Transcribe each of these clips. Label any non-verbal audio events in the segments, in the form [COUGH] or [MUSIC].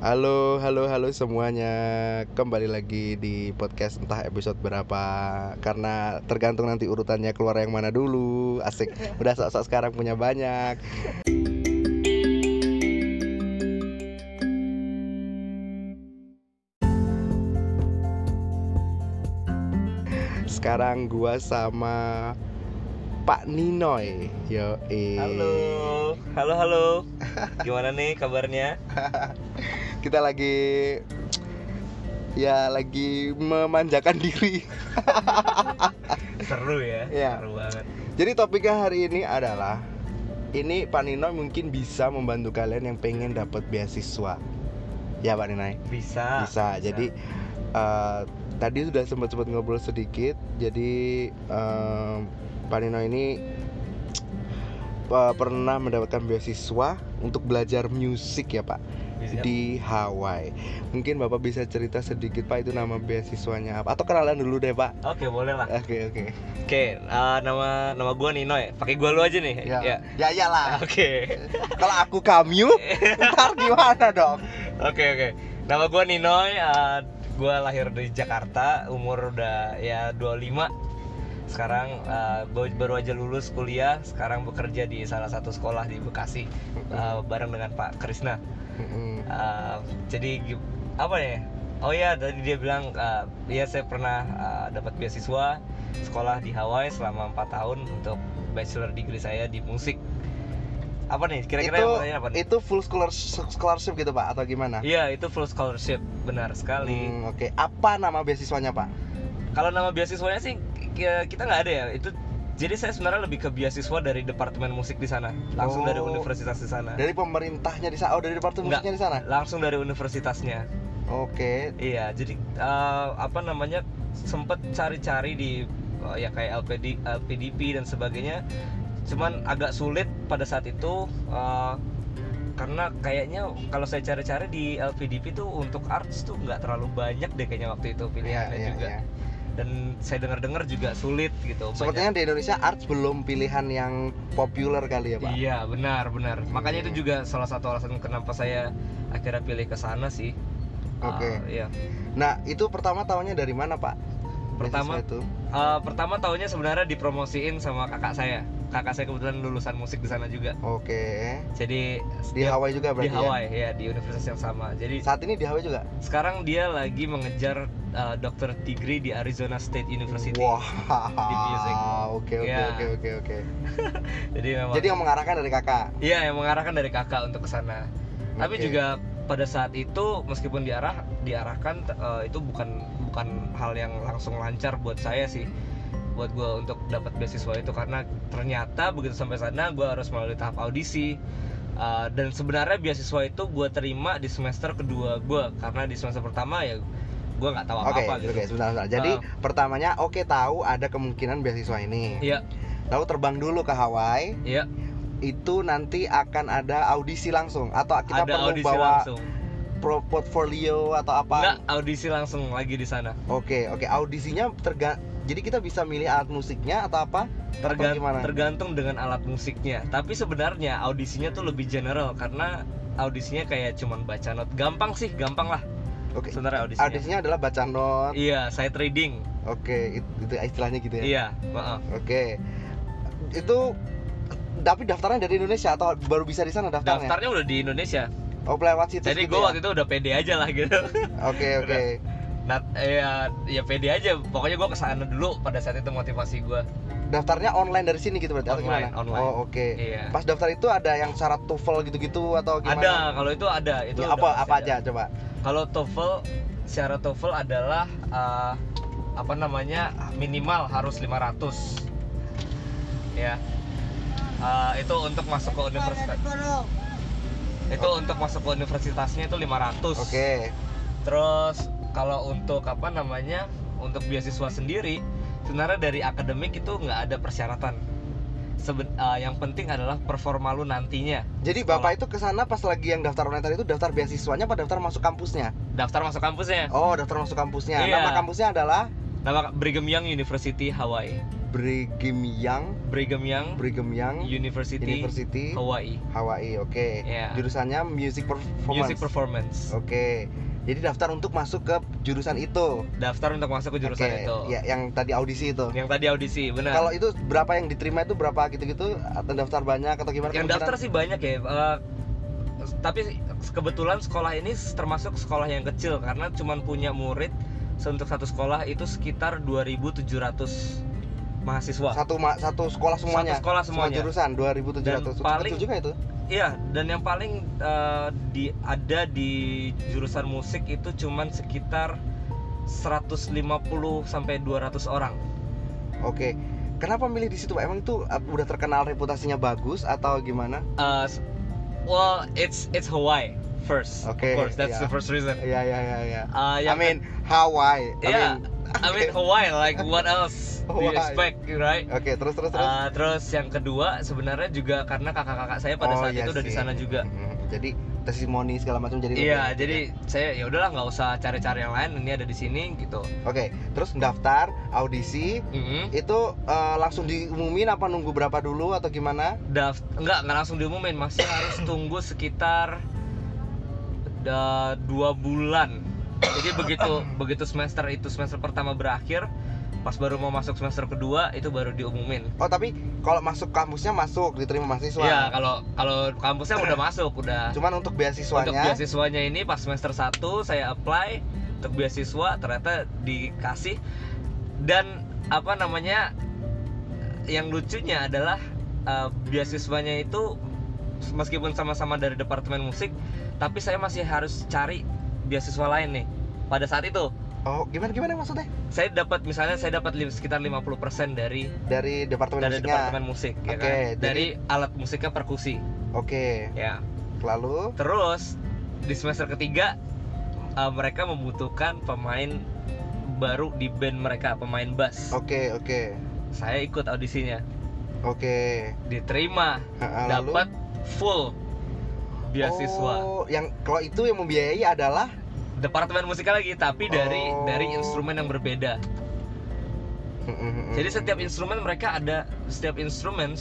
Halo, halo, halo semuanya. Kembali lagi di podcast entah episode berapa karena tergantung nanti urutannya keluar yang mana dulu. Asik. Udah sok-sok sekarang punya banyak. Sekarang gua sama Pak Ninoy. Yo, Halo, halo, halo. [LAUGHS] Gimana nih kabarnya? [LAUGHS] Kita lagi ya lagi memanjakan diri. [LAUGHS] Seru ya? Iya. Seru banget. Jadi topiknya hari ini adalah ini Pak Nino mungkin bisa membantu kalian yang pengen dapat beasiswa. Ya Pak Nino. Bisa. Bisa. Jadi eh, tadi sudah sempat sempat ngobrol sedikit. Jadi eh, Pak Nino ini eh, pernah mendapatkan beasiswa untuk belajar musik ya Pak Bisa. di Hawaii. Mungkin Bapak bisa cerita sedikit Pak itu nama beasiswanya apa? Atau kenalan dulu deh Pak. Oke, boleh lah. Oke oke. Oke, nama nama gua Nino ya. Pakai gua lu aja nih. Ya. Ya. Ya iyalah. Oke. [LAUGHS] Kalau aku kamu, [LAUGHS] ntar gimana dong? Oke, oke. Nama gua Nino, eh, gua lahir di Jakarta, umur udah ya 25. Sekarang gua baru aja lulus kuliah, sekarang bekerja di salah satu sekolah di Bekasi eh, bareng dengan Pak Krisna. Uh, jadi apa ya oh ya tadi dia bilang uh, ya saya pernah uh, dapat beasiswa sekolah di Hawaii selama empat tahun untuk bachelor degree saya di musik apa nih kira-kira itu apa nih itu full scholarship, scholarship gitu pak atau gimana? iya itu full scholarship benar sekali Hmm, Oke, apa nama beasiswanya pak? kalau nama beasiswanya sih ki- kita nggak ada ya itu jadi saya sebenarnya lebih ke beasiswa dari departemen musik di sana langsung dari Oh. universitas di sana Dari pemerintahnya di sana? Oh dari departemen Enggak. musiknya di sana? langsung dari universitasnya Oke. Iya, jadi eh, apa namanya sempet cari-cari di eh, ya kayak LPD, LPDP dan sebagainya. Cuman agak sulit pada saat itu eh, karena kayaknya kalau saya cari-cari di LPDP tuh untuk arts tuh nggak terlalu banyak deh kayaknya waktu itu pilihannya Iya, iya, juga. iya. Dan saya dengar-dengar juga sulit gitu. Sepertinya di Indonesia arts belum pilihan yang populer kali ya pak? Iya, benar, benar. Makanya itu juga salah satu alasan kenapa saya akhirnya pilih ke sana sih. Oke. Eh, iya. Nah itu pertama tahunnya dari mana pak? Pertama- itu? Eh, pertama tahunnya sebenarnya dipromosiin sama kakak saya. Kakak saya kebetulan lulusan musik di sana juga. Oke. Jadi Di Hawaii juga di berarti ya? Hawaii ya? di universitas yang sama. Jadi Saat ini di Hawaii juga? sekarang dia lagi mengejar uh, dokter degree di Arizona State University. Wah. Di music. Oke oke Iya. oke oke oke. [LAUGHS] Jadi memang Jadi yang mengarahkan dari kakak. Iya, yang mengarahkan dari kakak untuk ke sana. Tapi Oke. juga pada saat itu meskipun diarah diarahkan uh, itu bukan bukan hal yang langsung lancar buat saya sih buat gue untuk dapat beasiswa itu karena ternyata begitu sampai sana gue harus melalui tahap audisi Uh, dan sebenarnya beasiswa itu gue terima di semester kedua gue karena di semester pertama ya gue nggak tahu Oke, apa apa gitu oke, sebentar, sebentar. Jadi Ah. pertamanya oke tahu ada kemungkinan beasiswa ini. iya Lalu terbang dulu ke Hawaii, iya itu nanti akan ada audisi langsung atau kita ada perlu bawa langsung pro portfolio atau apa? nggak audisi langsung lagi di sana Oke, oke, audisinya terga jadi kita bisa milih alat musiknya atau apa? Atau Tergan- gimana? tergantung dengan alat musiknya tapi sebenarnya audisinya tuh lebih general karena audisinya kayak cuman baca not gampang sih gampang lah Oke. sebenarnya audisinya Audisinya adalah baca not. iya saya trading Oke, itu, itu istilahnya gitu ya. iya maaf Oke. Itu tapi daftarnya dari Indonesia atau baru bisa di sana daftarnya? daftarnya udah di Indonesia Oh, lewat situs jadi gitu gue ya? waktu itu udah pede aja lah gitu Oke, oke. [LAUGHS] nah ya ya pede aja pokoknya gue ke sana dulu pada saat itu motivasi gue Daftarnya online dari sini gitu berarti atau Online, gimana? online. Oh, oke. iya Pas daftar itu ada yang syarat TOEFL gitu-gitu atau gimana? ada kalau itu ada itu Ya, apa apa ada. aja coba? Kalau TOEFL, syarat TOEFL adalah uh, apa namanya minimal harus 500 ya. Uh, itu untuk masuk ke universitas. Itu untuk masuk ke universitasnya itu 500. Oke. Terus kalau untuk apa namanya untuk beasiswa sendiri sebenarnya dari akademik itu nggak ada persyaratan. Seben- uh, yang penting adalah performa lu nantinya. Jadi Sekolah. Bapak itu ke sana pas lagi yang daftar online tadi itu daftar beasiswanya apa daftar masuk kampusnya? Daftar masuk kampusnya. Oh, daftar masuk kampusnya. Iya. Nama kampusnya adalah Nama Brigham Young University Hawaii. Brigham Young, Brigham Young Brigham Young University, University Hawaii Hawaii. Oke. Ya. Jurusannya music performance. Music Performance Oke. Jadi daftar untuk masuk ke jurusan itu. daftar untuk masuk ke jurusan Oke, itu Ya, yang tadi audisi itu. yang tadi audisi benar Kalau itu berapa yang diterima itu berapa gitu-gitu atau daftar banyak atau gimana? yang daftar sih banyak ya eh, tapi kebetulan sekolah ini termasuk sekolah yang kecil karena cuma punya murid untuk satu sekolah itu sekitar 2.700 mahasiswa satu ma- satu sekolah semuanya. Satu sekolah Semua semuanya. jurusan 2700. Dan paling- juga itu. Iya, dan yang paling eh, di ada di jurusan musik itu cuman sekitar 150 sampai 200 orang. Oke. Kenapa milih di situ, Pak? Emang itu uh, udah terkenal reputasinya bagus atau gimana? S- well, it's it's Hawaii first. Oke, of course, that's iya. the first reason. Iya, iya, iya, iya. Uh, I mean Hawaii. I yeah, mean, I mean [LAUGHS] Hawaii. Like what else you Hawaii. expect, right? Oke, terus terus terus. Uh, terus yang kedua sebenarnya juga karena kakak-kakak saya pada Oh, saat iya itu udah di sih. sana juga. Jadi testimoni segala macam jadi lebih Iya, enak jadi ya. saya ya udahlah nggak usah cari-cari yang lain, ini ada di sini gitu. Oke, terus daftar audisi Mhm. itu eh, langsung diumumin apa nunggu berapa dulu atau gimana? Daft enggak enggak langsung diumumin, masih [COUGHS] harus tunggu sekitar da, dua bulan. Jadi begitu [COUGHS] begitu semester itu semester pertama berakhir, pas baru mau masuk semester kedua itu baru diumumin. Oh, tapi kalau masuk kampusnya masuk diterima mahasiswa. Iya, kalau kalau kampusnya udah [CLEARS THROAT] masuk, udah. Cuman untuk Untuk beasiswanya ini pas semester 1 saya apply untuk beasiswa ternyata dikasih dan apa namanya yang lucunya adalah eh, beasiswanya itu meskipun sama-sama dari departemen musik tapi saya masih harus cari beasiswa lain nih pada saat itu Oh, gimana gimana maksudnya? saya dapat misalnya saya dapat sekitar 50% dari Dari departemen dari musiknya. departemen musik ya kan jadi- dari alat musiknya perkusi Oke. ya Lalu Terus di semester ketiga uh, mereka membutuhkan pemain baru di band mereka, pemain bass. Oke, oke. Saya ikut audisinya, Oke. diterima, Ha, lalu? dapat full beasiswa. Oh, yang kalau itu yang membiayai adalah Departemen musikal lagi, tapi dari Oh. dari instrumen yang berbeda. Jadi setiap instrumen mereka ada setiap instrumen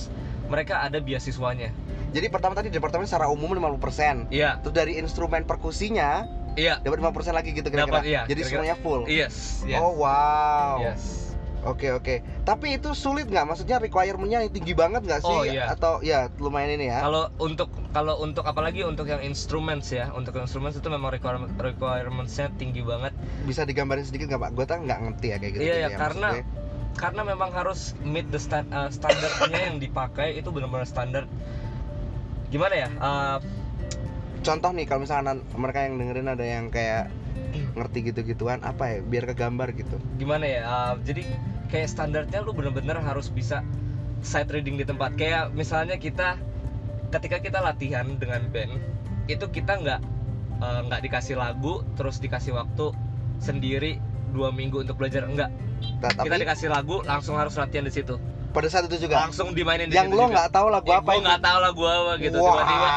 mereka ada beasiswanya. Jadi pertama tadi departemen secara umum 50%. Iya, Terus dari instrumen perkusinya iya, dapat 5% lagi gitu kira-kira. Dapat, iya, Jadi kira-kira. semuanya full. yes, yes. Oh, wow. yes. Oke, oke. Tapi itu sulit nggak? Maksudnya requirement-nya tinggi banget nggak sih? Oh, iya. Atau ya lumayan ini ya? Kalau untuk kalau untuk apalagi untuk yang instruments ya, untuk instruments itu memang requirement requirementsnya tinggi banget. Bisa digambarin sedikit nggak Pak? Gue tak nggak ngerti ya kayak gitu. Iya, gitu ya, karena- maksudnya. Karena memang harus meet the stand, uh, standarnya yang dipakai itu benar-benar standar. Gimana ya? Uh, contoh nih kalau misalkan mereka yang dengerin ada yang kayak ngerti gitu-gituan apa ya? Biar kegambar gitu. gimana ya? Uh, jadi kayak standarnya lu benar-benar harus bisa sight reading di tempat. Kayak misalnya kita ketika kita latihan dengan band itu kita nggak uh, nggak dikasih lagu terus dikasih waktu sendiri dua minggu untuk belajar enggak Nah, tapi kita dikasih lagu langsung harus latihan di situ pada saat itu juga langsung dimainin di yang lo nggak tahu lagu Ya, apa itu? nggak tahu lagu apa gitu tiba-tiba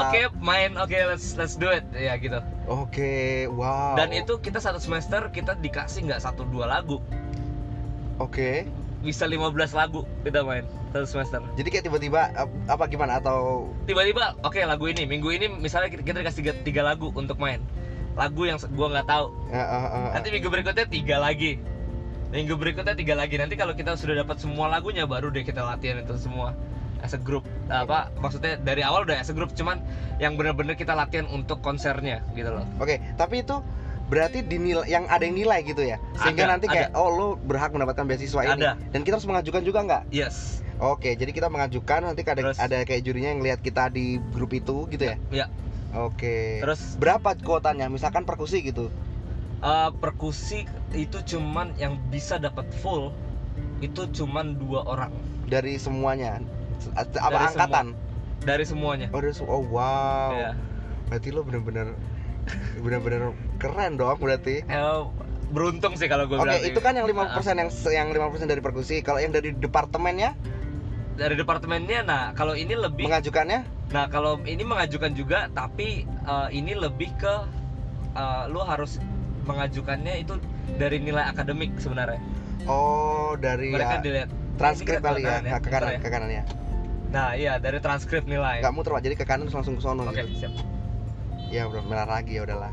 oke main oke let's let's do it ya gitu Oke, wow. dan itu kita satu semester kita dikasih nggak satu dua lagu. Oke. bisa 15 lagu kita main satu semester. Jadi kayak tiba-tiba ap- apa gimana? Atau tiba-tiba oke lagu ini. Minggu ini misalnya kita, kita dikasih tiga, tiga lagu untuk main. Lagu yang gua nggak tahu. Uh, uh, uh. nanti minggu berikutnya tiga lagi. Minggu berikutnya tiga lagi. Nanti kalau kita sudah dapat semua lagunya baru deh kita latihan itu semua as a group apa maksudnya dari awal udah as a group cuman yang benar-benar kita latihan untuk konsernya gitu loh Oke, tapi itu berarti dinilai yang ada yang nilai gitu ya. Sehingga Ada, nanti kayak oh lo berhak mendapatkan beasiswa ini. Ada. Dan kita harus mengajukan juga nggak? yes Oke, jadi kita mengajukan nanti ada Terus- ada kayak jurinya yang lihat kita di grup itu gitu ya. ya Oke. terus berapa kuotanya? Misalkan perkusi gitu. uh, perkusi itu cuman yang bisa dapat full itu cuman dua orang Dari semuanya. Apa Dari angkatan? dari semuanya Oh, dari oh wow. ya Berarti lo bener-bener bener-bener keren dong berarti. Eh, beruntung sih kalau gue Oke, itu kan yang 50% Ah, yang yang 50% dari perkusi. Kalau yang dari departemennya dari departemennya nah kalau ini lebih mengajukannya Nah kalau ini mengajukan juga, tapi eh, ini lebih ke eh, lu harus mengajukannya itu dari nilai akademik sebenarnya. oh dari Mereka ya dilihat transkrip kali ya ya, ke kanan ya. ke kanan ya Nah iya dari transkrip nilai. nggak muter pak jadi ke kanan langsung ke sono Oke gitu siap. ya udah merah lagi ya udahlah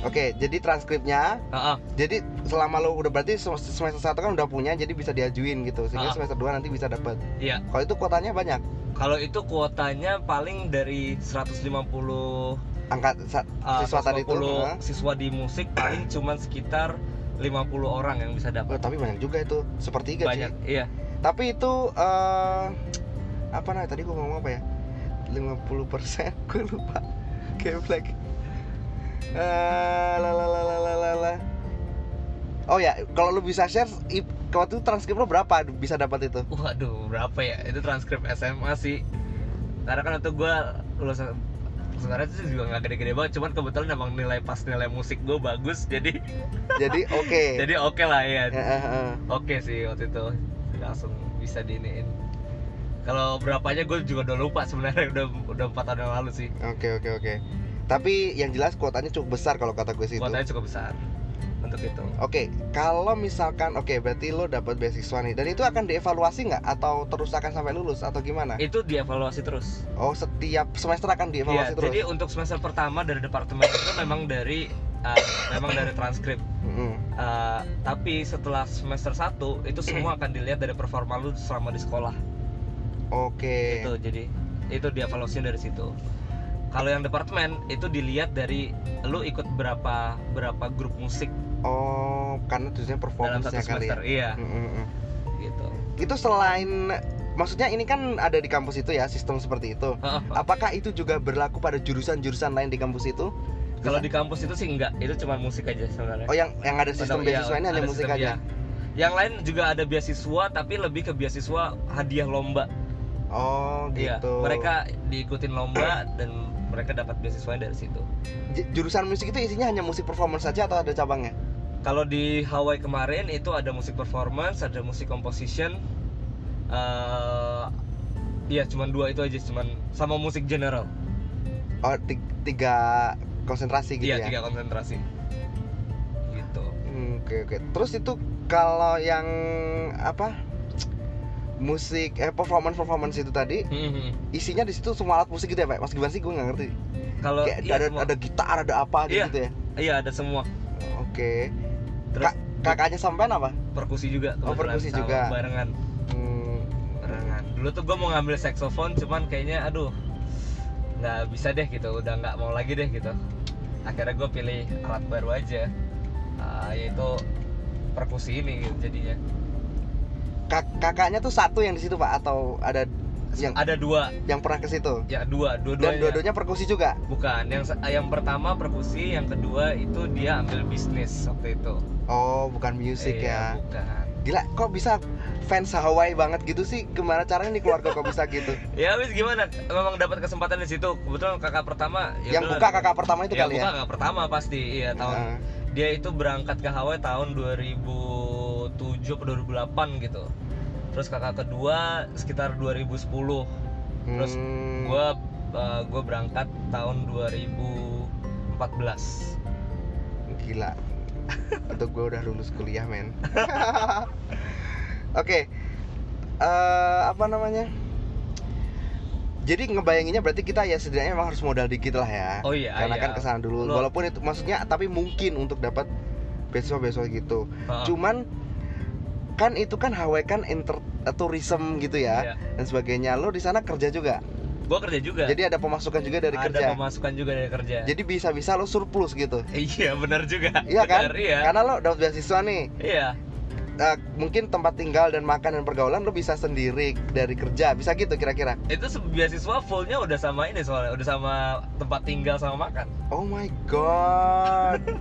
oke jadi transkripnya Heeh. jadi selama lo udah berarti sem- semester satu kan udah punya jadi bisa diajuin gitu sehingga Ah. semester 2 nanti bisa dapat Iya. kalau itu kuotanya banyak Kalau itu kuotanya paling dari 150 angkat uh, siswa tadi itu 150 siswa di musik paling cuman sekitar 50 orang yang bisa Oh, dapat. tapi banyak juga itu sepertiga Banyak. sih Iya. Tapi itu eh apa namanya tadi gua ngomong apa ya 50% [LAUGHS] gue lupa geblek Eh, la la la la la la la. oh ya kalau lu bisa share waktu itu transkrip lo berapa bisa dapat itu Waduh, berapa ya? Itu transkrip SMA sih. Karena kan waktu gua lulusan sebenarnya itu juga nggak gede-gede banget, cuman kebetulan emang nilai pas nilai musik gue bagus, jadi jadi oke [LAUGHS] jadi oke lah ya. Oke sih waktu itu langsung bisa diiniin. Kalau berapanya gue juga udah lupa sebenarnya [LAUGHS] udah udah empat tahun yang lalu sih. Oke oke oke. Tapi yang jelas kuotanya cukup besar kalau kata gue sih itu. Kuotanya cukup besar untuk itu. Oke, kalau misalkan oke berarti lo dapat beasiswa nih dan itu akan dievaluasi nggak atau terus akan sampai lulus atau gimana? Itu dievaluasi terus. Oh setiap semester akan dievaluasi terus. jadi untuk semester pertama dari departemen itu memang dari uh, memang dari transkrip. Uh, tapi setelah semester 1 itu semua akan dilihat dari performa lu selama di sekolah. Oke. Itu jadi itu dievaluasi dari situ. Kalau yang departemen itu dilihat dari lu ikut berapa berapa grup musik Oh, karena tujuannya dalam performance satu kali ya. semester. Iya, Mm-mm. gitu. Itu selain maksudnya ini kan ada di kampus itu ya sistem seperti itu. Apakah itu juga berlaku pada jurusan-jurusan lain di kampus itu? Kalau di kampus itu sih enggak, itu cuma musik aja sebenarnya. Oh, yang yang ada sistem Iya, beasiswa ini hanya ada musik sistem, aja. Yang lain juga ada beasiswa tapi lebih ke beasiswa hadiah lomba. Oh, Iya, gitu. mereka diikutin lomba dan mereka dapat beasiswanya dari situ. J- jurusan musik itu isinya hanya musik performance saja atau ada cabangnya? Kalau di Hawaii kemarin itu ada musik performance, ada musik composition. eh Iya, cuman dua itu aja, cuman sama musik general. Oh, ti- tiga konsentrasi gitu Iya, ya. tiga konsentrasi. Gitu. Hmm, Oke oke. Terus itu kalau yang apa? Musik eh performance performance itu tadi Mhm. isinya di situ semua alat musik gitu ya, Pak? Mas gimana sih gue nggak ngerti. Kalau Kayak iya, ada semua. ada gitar, ada apa Iya. gitu ya. iya ada semua. Oke. Terus Kak- Kakaknya sampean apa? perkusi juga. Oh, perkusi sama juga. Barengan. Hmm, barengan dulu tuh gue mau ngambil saxophone cuman kayaknya aduh nggak bisa deh gitu udah nggak mau lagi deh gitu akhirnya gue pilih alat baru aja. Ah, yaitu perkusi ini gitu, jadinya. Kak- kakaknya tuh satu yang di situ Pak atau ada yang ada dua. Yang pernah ke situ? ya dua. Dan dua-duanya perkusi juga. bukan. Yang yang pertama perkusi yang kedua itu dia ambil bisnis waktu itu. Oh, bukan musik Iya, ya. bukan Gila, kok bisa fans Hawaii banget gitu sih? Gimana caranya nih keluarga kok bisa gitu? [LAUGHS] ya wis gimana memang dapat kesempatan di situ kebetulan kakak pertama ya yang udahlah. buka kakak pertama itu ya, kali buka ya? kakak pertama pasti iya tahun Heeh. dia itu berangkat ke Hawaii tahun 2007 atau 2008 gitu terus kakak kedua sekitar 2010 terus Hmm. gua uh, gua berangkat tahun 2014 gila untuk gue udah lulus kuliah men. [LAUGHS] Oke. Eh, apa namanya? Jadi ngebayanginnya berarti kita ya setidaknya memang harus modal dikit lah ya. Oh iya karena iya. kan ke sana dulu. Lo- walaupun itu maksudnya tapi mungkin untuk dapat beasiswa beasiswa gitu. Heeh. cuman kan itu kan Hawaii kan inter tourism gitu ya Iya. dan sebagainya. Lo di sana kerja juga gua kerja juga. Jadi ada pemasukan juga dari ada kerja. pemasukan juga dari kerja. Jadi bisa-bisa lo surplus gitu. Iya benar juga. Iya kan? Iya. Karena lo dapat beasiswa nih. Iya eh, mungkin tempat tinggal dan makan dan pergaulan lo bisa sendiri dari kerja. Bisa gitu kira-kira? Itu beasiswa fullnya udah sama ini soalnya udah sama tempat tinggal sama makan. Oh my god. [LAUGHS]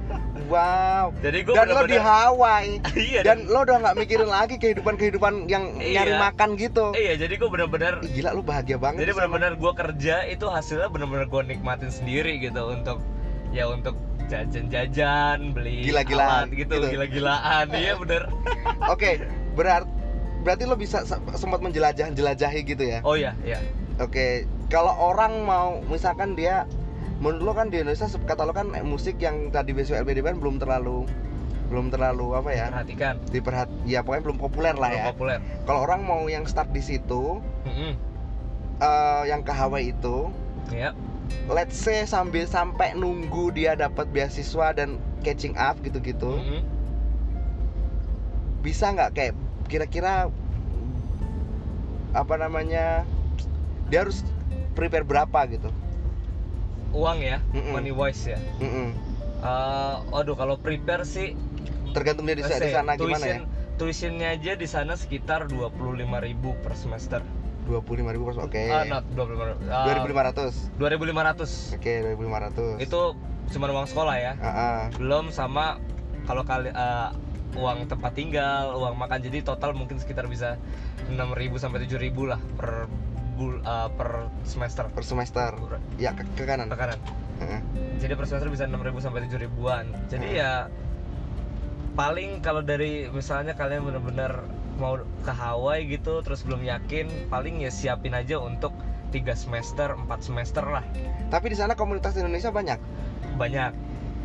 Wow. Jadi gua dan lo di bener-bener- Hawaii. [LAUGHS] Iya dan lo udah nggak mikirin lagi kehidupan kehidupan yang Iya. nyari makan gitu. Iya jadi gua bener-bener gila lo bahagia banget jadi benar-benar gue kerja itu hasilnya benar-benar gue nikmatin sendiri gitu untuk ya untuk jajan-jajan beli Gila-gilaan, gitu, gitu. gila-gilaan. Iya bener. [LAUGHS] Oke berat berarti lo bisa se- sempat menjelajah jelajahi gitu ya? Oh iya iya. Oke, kalau orang mau misalkan dia menurut lo kan di Indonesia kata lo kan musik yang tadi BSW LBD kan belum terlalu belum terlalu apa ya? Perhatikan diperhat ya pokoknya belum populer lah belum ya. populer. Kalau orang mau yang start di situ Mm-mm. eh, yang ke Hawaii itu ya let's say sambil sampai nunggu dia dapat beasiswa dan catching up gitu-gitu Mm-mm. bisa nggak kayak kira-kira apa namanya dia harus prepare berapa gitu uang ya Mm-mm. money wise ya Mm-mm. Eh, waduh kalau prepare sih tergantung dia di, sana gimana ya tuition tuitionnya aja di sana sekitar 25.000 per semester dua puluh lima ribu oke. Ah, 25 dua ribu. Lima ratus. 2500 oke dua ribu lima ratus. Itu cuma uang sekolah ya? Ah, ah. belum sama kalau kali eh, uang tempat tinggal uang makan. Jadi total mungkin sekitar bisa 6.000 sampai 7.000 lah per bul eh, per semester. Per semester. Ya ke, ke kanan? Ke kanan. Heeh. jadi per semester bisa 6.000 sampai 7.000an jadi Hmm. ya paling kalau dari misalnya kalian bener-bener mau ke Hawaii gitu terus belum yakin paling ya siapin aja untuk tiga semester 4 semester lah. Tapi di sana komunitas Indonesia banyak? Banyak.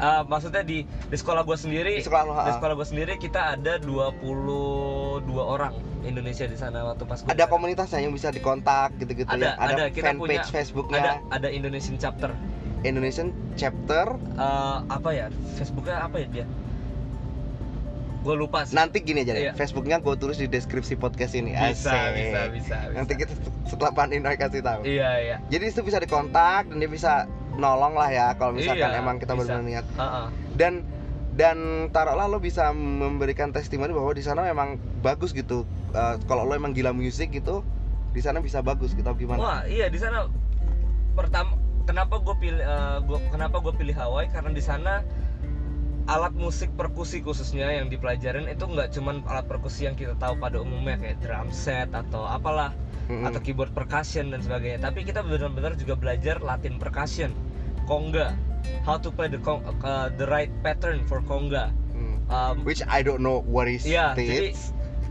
Eh, maksudnya di di sekolah gue sendiri di sekolah lo di ah. sekolah gue sendiri kita ada 22 orang Indonesia di sana waktu pas ada komunitasnya yang bisa dikontak gitu-gitu Ada, ya? Ada, ada. Kita fanpage punya- Facebooknya? ada ada Indonesian chapter. Indonesian chapter? Eh, apa ya? Facebooknya apa ya dia gue lupa sih. Nanti gini aja deh Iya. Facebooknya gue tulis di deskripsi podcast ini. Bisa, Asik. bisa bisa bisa. Nanti kita setelah Paninoy kasih tahu. Iya iya. Jadi itu bisa dikontak dan dia bisa nolong lah ya kalau misalkan Iya, emang kita benar niat. Heeh. dan dan taruhlah lo bisa memberikan testimoni bahwa di sana memang bagus gitu. Eh, kalau lo emang gila musik gitu di sana bisa bagus gitu gimana? Wah iya di sana pertama kenapa gue pilih gua, kenapa gue pilih Hawaii? Karena di sana alat musik perkusi khususnya yang dipelajarin itu nggak cuman alat perkusi yang kita tahu pada umumnya kayak drum set atau apalah Mm-mm. atau keyboard percussion dan sebagainya tapi kita benar-benar juga belajar Latin percussion conga how to play the cong- uh, the right pattern for conga Mm. Um, which I don't know what is it. jadi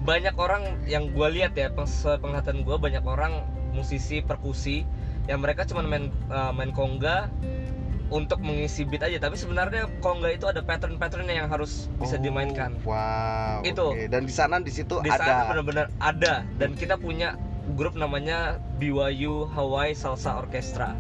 banyak orang yang gue lihat ya penglihatan gue banyak orang musisi perkusi yang mereka cuma main uh, main conga untuk mengisi beat aja. Tapi sebenarnya conga itu ada pattern-patternnya yang harus bisa Oh, dimainkan. wow Itu. oke. dan di sana di situ di sana ada. benar-benar ada. Dan kita punya grup namanya BYU Hawaii Salsa Orchestra.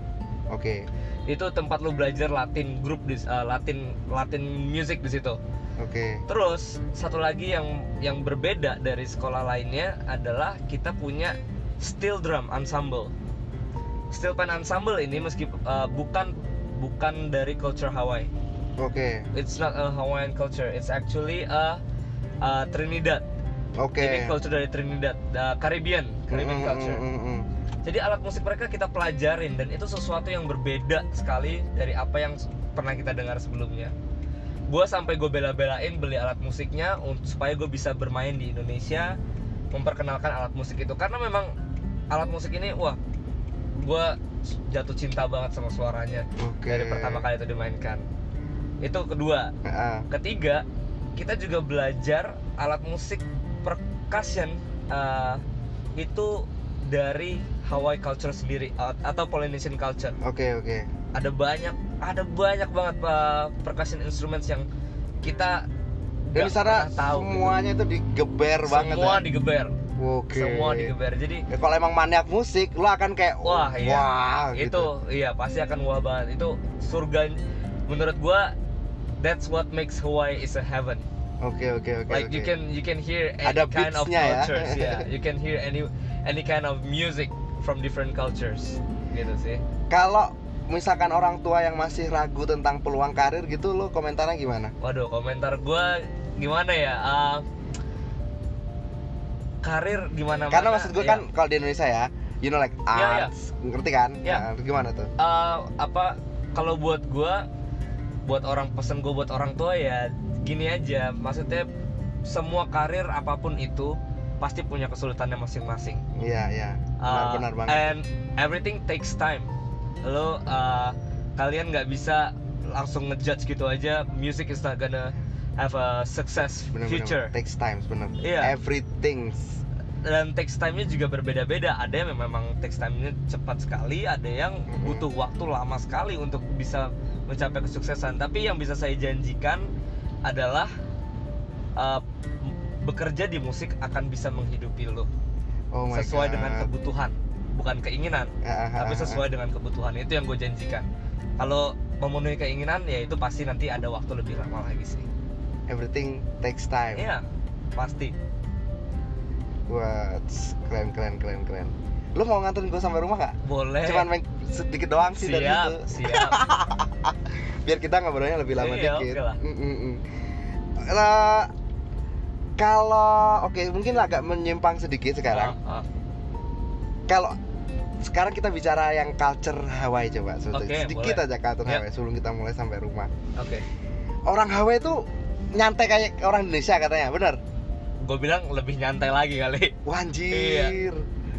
Oke. Itu tempat lu belajar Latin grup di uh, Latin Latin music di situ. Oke. Terus satu lagi yang yang berbeda dari sekolah lainnya adalah kita punya steel drum ensemble. Steel pan ensemble ini meski uh, bukan bukan dari culture Hawaii. oke It's not a Hawaiian culture. It's actually a, a Trinidad. oke Ini culture dari Trinidad, uh, Caribbean, Caribbean Mm, mm, culture. mm, mm, mm. Jadi alat musik mereka kita pelajarin dan itu sesuatu yang berbeda sekali dari apa yang pernah kita dengar sebelumnya. Gue sampai gue bela-belain beli alat musiknya supaya gue bisa bermain di Indonesia, memperkenalkan alat musik itu karena memang alat musik ini wah gue jatuh cinta banget sama suaranya. Oke. Dari pertama kali itu dimainkan. Itu kedua, Ah, ketiga kita juga belajar alat musik percussion uh, itu dari Hawaii culture sendiri uh, atau Polynesian culture. Oke oke. Ada banyak ada banyak banget uh, percussion instruments yang kita pernah tahu gitu. semuanya itu digeber banget semua ya? digeber oke. Semua digeber. Jadi Ya, kalau emang maniak musik lo akan kayak Wah, iya. wah itu gitu. iya pasti akan wah banget. Itu surga. Menurut gua that's what makes Hawaii is a heaven. Oke oke oke like oke. you can you can hear any Ada kind of ya. cultures yeah. [LAUGHS] You can hear any any kind of music from different cultures gitu sih. Kalau misalkan orang tua yang masih ragu tentang peluang karir gitu lo komentarnya gimana? Waduh komentar gua gimana ya? Ah, karir gimana karena maksud gue kan kalau di Indonesia ya you know like Iya, iya. arts ngerti kan? Iya. Nah, gimana tuh? Apa kalau buat gua buat orang pesen gue buat orang tua ya gini aja. Maksudnya semua karir apa pun itu pasti punya kesulitannya masing-masing. Iya iya. Benar Uh, benar banget. and everything takes time. Lo uh, kalian nggak bisa langsung ngejudge gitu aja music is not gonna have a success benar future. benar takes time benar. Iya. everything. Dan takes time-nya juga berbeda-beda. Ada yang memang takes time-nya cepat sekali ada yang Mhm. butuh waktu lama sekali untuk bisa mencapai kesuksesan. Tapi yang bisa saya janjikan adalah uh, bekerja di musik akan bisa menghidupi lo Oh my sesuai God. dengan kebutuhan bukan keinginan ah, tapi ah, sesuai dengan kebutuhan. Itu yang gue janjikan. Kalau memenuhi keinginan ya itu pasti nanti ada waktu lebih lama lagi sih. Everything takes time. iya pasti Wah, tss, keren keren keren keren. Lu mau nganterin gue sampai rumah gak? boleh Cuman main sedikit doang sih dari siap itu. siap [LAUGHS] Biar kita ngobrolnya lebih lama Iya, dikit. oke lah. Mm, mm, mm. Lah, kalau oke mungkin agak menyimpang sedikit sekarang. Ah, ah. Kalau sekarang kita bicara yang culture Hawaii coba Oke, sedikit boleh. aja culture Ya. Hawaii sebelum kita mulai sampai rumah. oke Orang Hawaii itu nyantai kayak orang Indonesia katanya, bener? gue bilang lebih nyantai lagi kali Wanjir.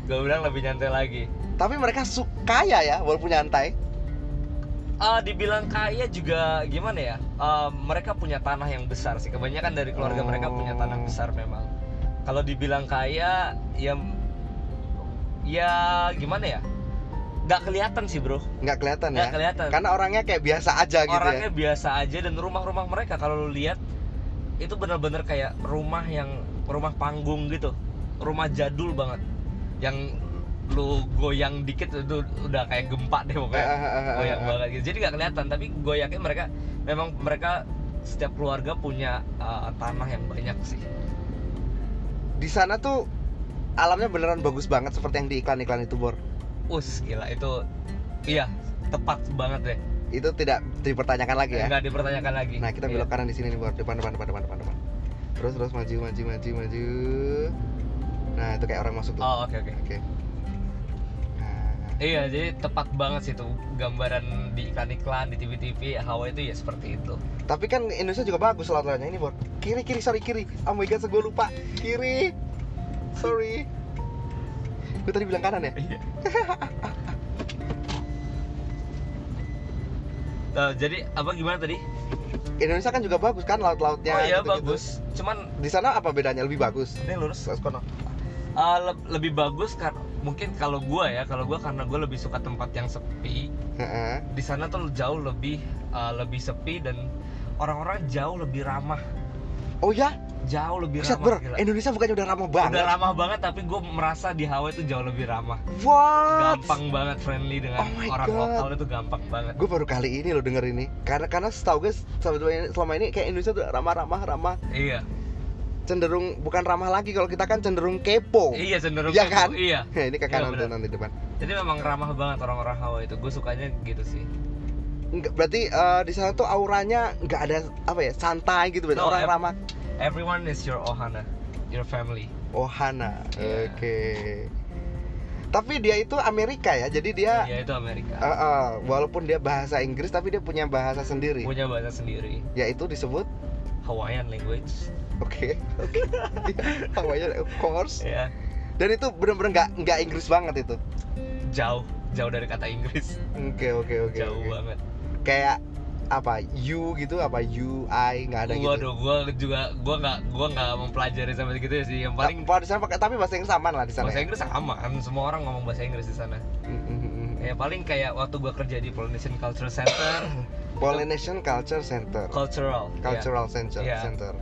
gue bilang lebih nyantai lagi Tapi mereka su- kaya ya walaupun nyantai. Ah, dibilang kaya juga gimana ya? Ah, mereka punya tanah yang besar sih. Kebanyakan dari keluarga mereka punya tanah Oh. besar memang. Kalau dibilang kaya, ya ya gimana ya? Gak kelihatan sih bro. nggak kelihatan Nggak ya. kelihatan. Karena orangnya kayak biasa aja gitu Orangnya ya. biasa aja dan rumah-rumah mereka kalau lu lihat itu bener-bener kayak rumah yang rumah panggung gitu. Rumah jadul banget. Yang lu goyang dikit itu udah kayak gempa deh pokoknya. goyang banget gitu. Jadi nggak kelihatan, tapi gue yakin mereka memang mereka setiap keluarga punya uh, tanah yang banyak sih. Di sana tuh alamnya beneran bagus banget seperti yang di iklan-iklan itu, Bor. Us gila itu iya tepat banget deh. Itu tidak dipertanyakan lagi ya. Nggak dipertanyakan lagi. Nah, kita Iya. belok kanan di sini nih, Bor. Depan, depan, depan, depan, depan, depan. Terus, terus maju, maju, maju, maju. Nah, itu kayak orang masuk tuh. Oh oke oke. Oke. Nah, Iya jadi tepat banget sih tuh gambaran di iklan-iklan di TV-TV Hawaii itu ya seperti itu. tapi kan Indonesia juga bagus laut-lautnya ini, Bor. Kiri, kiri, sorry, kiri. Oh my god, gue lupa. Kiri. Sorry. Gue tadi bilang kanan ya? [LAUGHS] Nah, jadi apa gimana tadi? Indonesia kan juga bagus kan laut-lautnya. oh iya gitu-gitu. bagus. Cuman Di sana apa bedanya? Lebih bagus. ini lurus. Terus kono. Uh, le- lebih bagus kan mungkin kalau gua ya kalau gua karena gua lebih suka tempat yang sepi di sana tuh jauh lebih uh, lebih sepi dan orang-orang jauh lebih ramah Oh ya? Jauh lebih ramah Bro. gila. Indonesia bukannya udah ramah banget? udah ramah banget tapi gue merasa di Hawaii itu jauh lebih ramah What? gampang banget friendly dengan Oh orang God. lokal itu gampang banget Gue baru kali ini loh denger ini. Karena karena setahu gue selama ini, selama ini kayak Indonesia tuh ramah-ramah ramah iya cenderung bukan ramah lagi kalau kita kan cenderung kepo. iya cenderung Iya kan? iya Ya, [LAUGHS] ini ke Iya, kanan benar. nanti depan. jadi memang ramah banget orang-orang Hawaii itu gue sukanya gitu sih Enggak, berarti eh, di sana tuh auranya nggak ada apa ya santai gitu berarti No, orang ramah. Everyone is your ohana your family Ohana. Iya. Oke. Tapi dia itu Amerika ya, jadi dia ya itu Amerika eh, eh, walaupun dia bahasa Inggris tapi dia punya bahasa sendiri, punya bahasa sendiri yaitu disebut Hawaiian language Oke, oke. [LAUGHS] Hawaiian of course. ya Dan itu bener-bener nggak nggak Inggris banget itu. jauh jauh dari kata Inggris Oke, oke, oke. jauh oke. banget Kayak apa? You gitu apa you I nggak ada gitu. Waduh, gua juga gua nggak gua nggak mempelajari sampai gitu ya sih. Yang paling Paling di sana pakai tapi bahasa Inggris aman lah di sana. bahasa ya? Inggris aman, semua orang ngomong bahasa Inggris di sana. Mm, mm, mm, mm. Ya paling kayak waktu gua kerja di Polynesian Culture Center, Polynesian Culture Center. cultural, ya. Cultural Center. Iya. Center.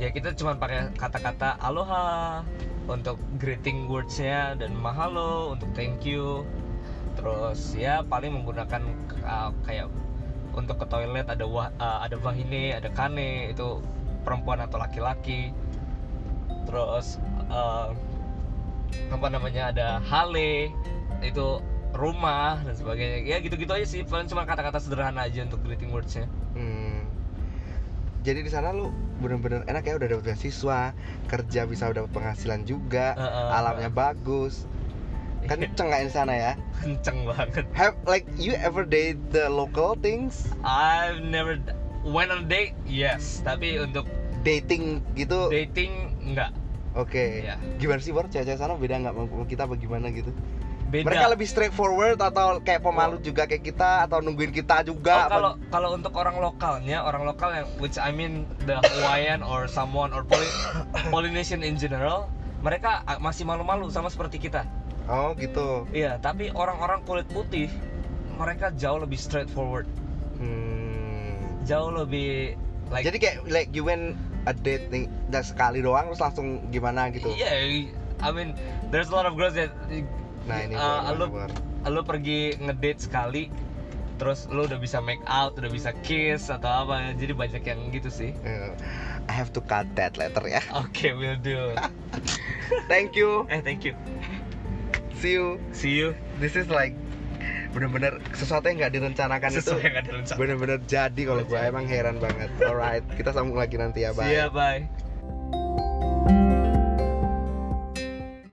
Ya kita cuma pakai kata-kata aloha untuk greeting words-nya dan mahalo untuk thank you. Terus ya paling menggunakan uh, kayak untuk ke toilet ada wah, uh, ada vahine, ada kane itu perempuan atau laki-laki. Terus uh, apa namanya ada hale itu rumah dan sebagainya. Ya gitu-gitu aja sih. Paling cuma kata-kata sederhana aja untuk greeting words-nya. Hmm. Jadi di sana lu bener-bener enak ya udah dapat beasiswa, kerja bisa dapat penghasilan juga, Heeh. alamnya bagus. Kenceng di sana ya? kenceng banget. Have like you ever date the local things? I've never went on a date, yes. Tapi untuk Dating gitu? dating enggak. Oke. Ya. Gimana sih Bor? Cewek-cewek sana beda nggak sama kita apa gimana gitu? Beda. Mereka lebih straightforward atau kayak pemalu juga kayak kita atau nungguin kita Oh, juga? apa- kalau kalau untuk orang lokalnya, orang lokal yang which I mean the Hawaiian or someone or Poly- [COUGHS] Polynesian in general, mereka ah, masih malu-malu sama seperti kita. Oh gitu. Iya, tapi orang-orang kulit putih mereka jauh lebih straightforward, Hmm. jauh lebih like Jadi kayak like you went a date nih udah sekali doang terus langsung gimana gitu Iya, I mean there's a lot of girls that nah ini uh, bener, lu lu pergi ngedate sekali terus lu udah bisa make out, udah bisa kiss atau apa. Jadi banyak yang gitu sih. Eh, I have to cut that letter ya Oke, will do. [LAUGHS] thank you eh, thank you. See you See you. this is like bener-bener sesuatu yang nggak direncanakan Sesuatu itu yang ada rencana. bener-bener jadi kalau gue emang heran banget alright kita sambung lagi nanti ya bye See ya, bye.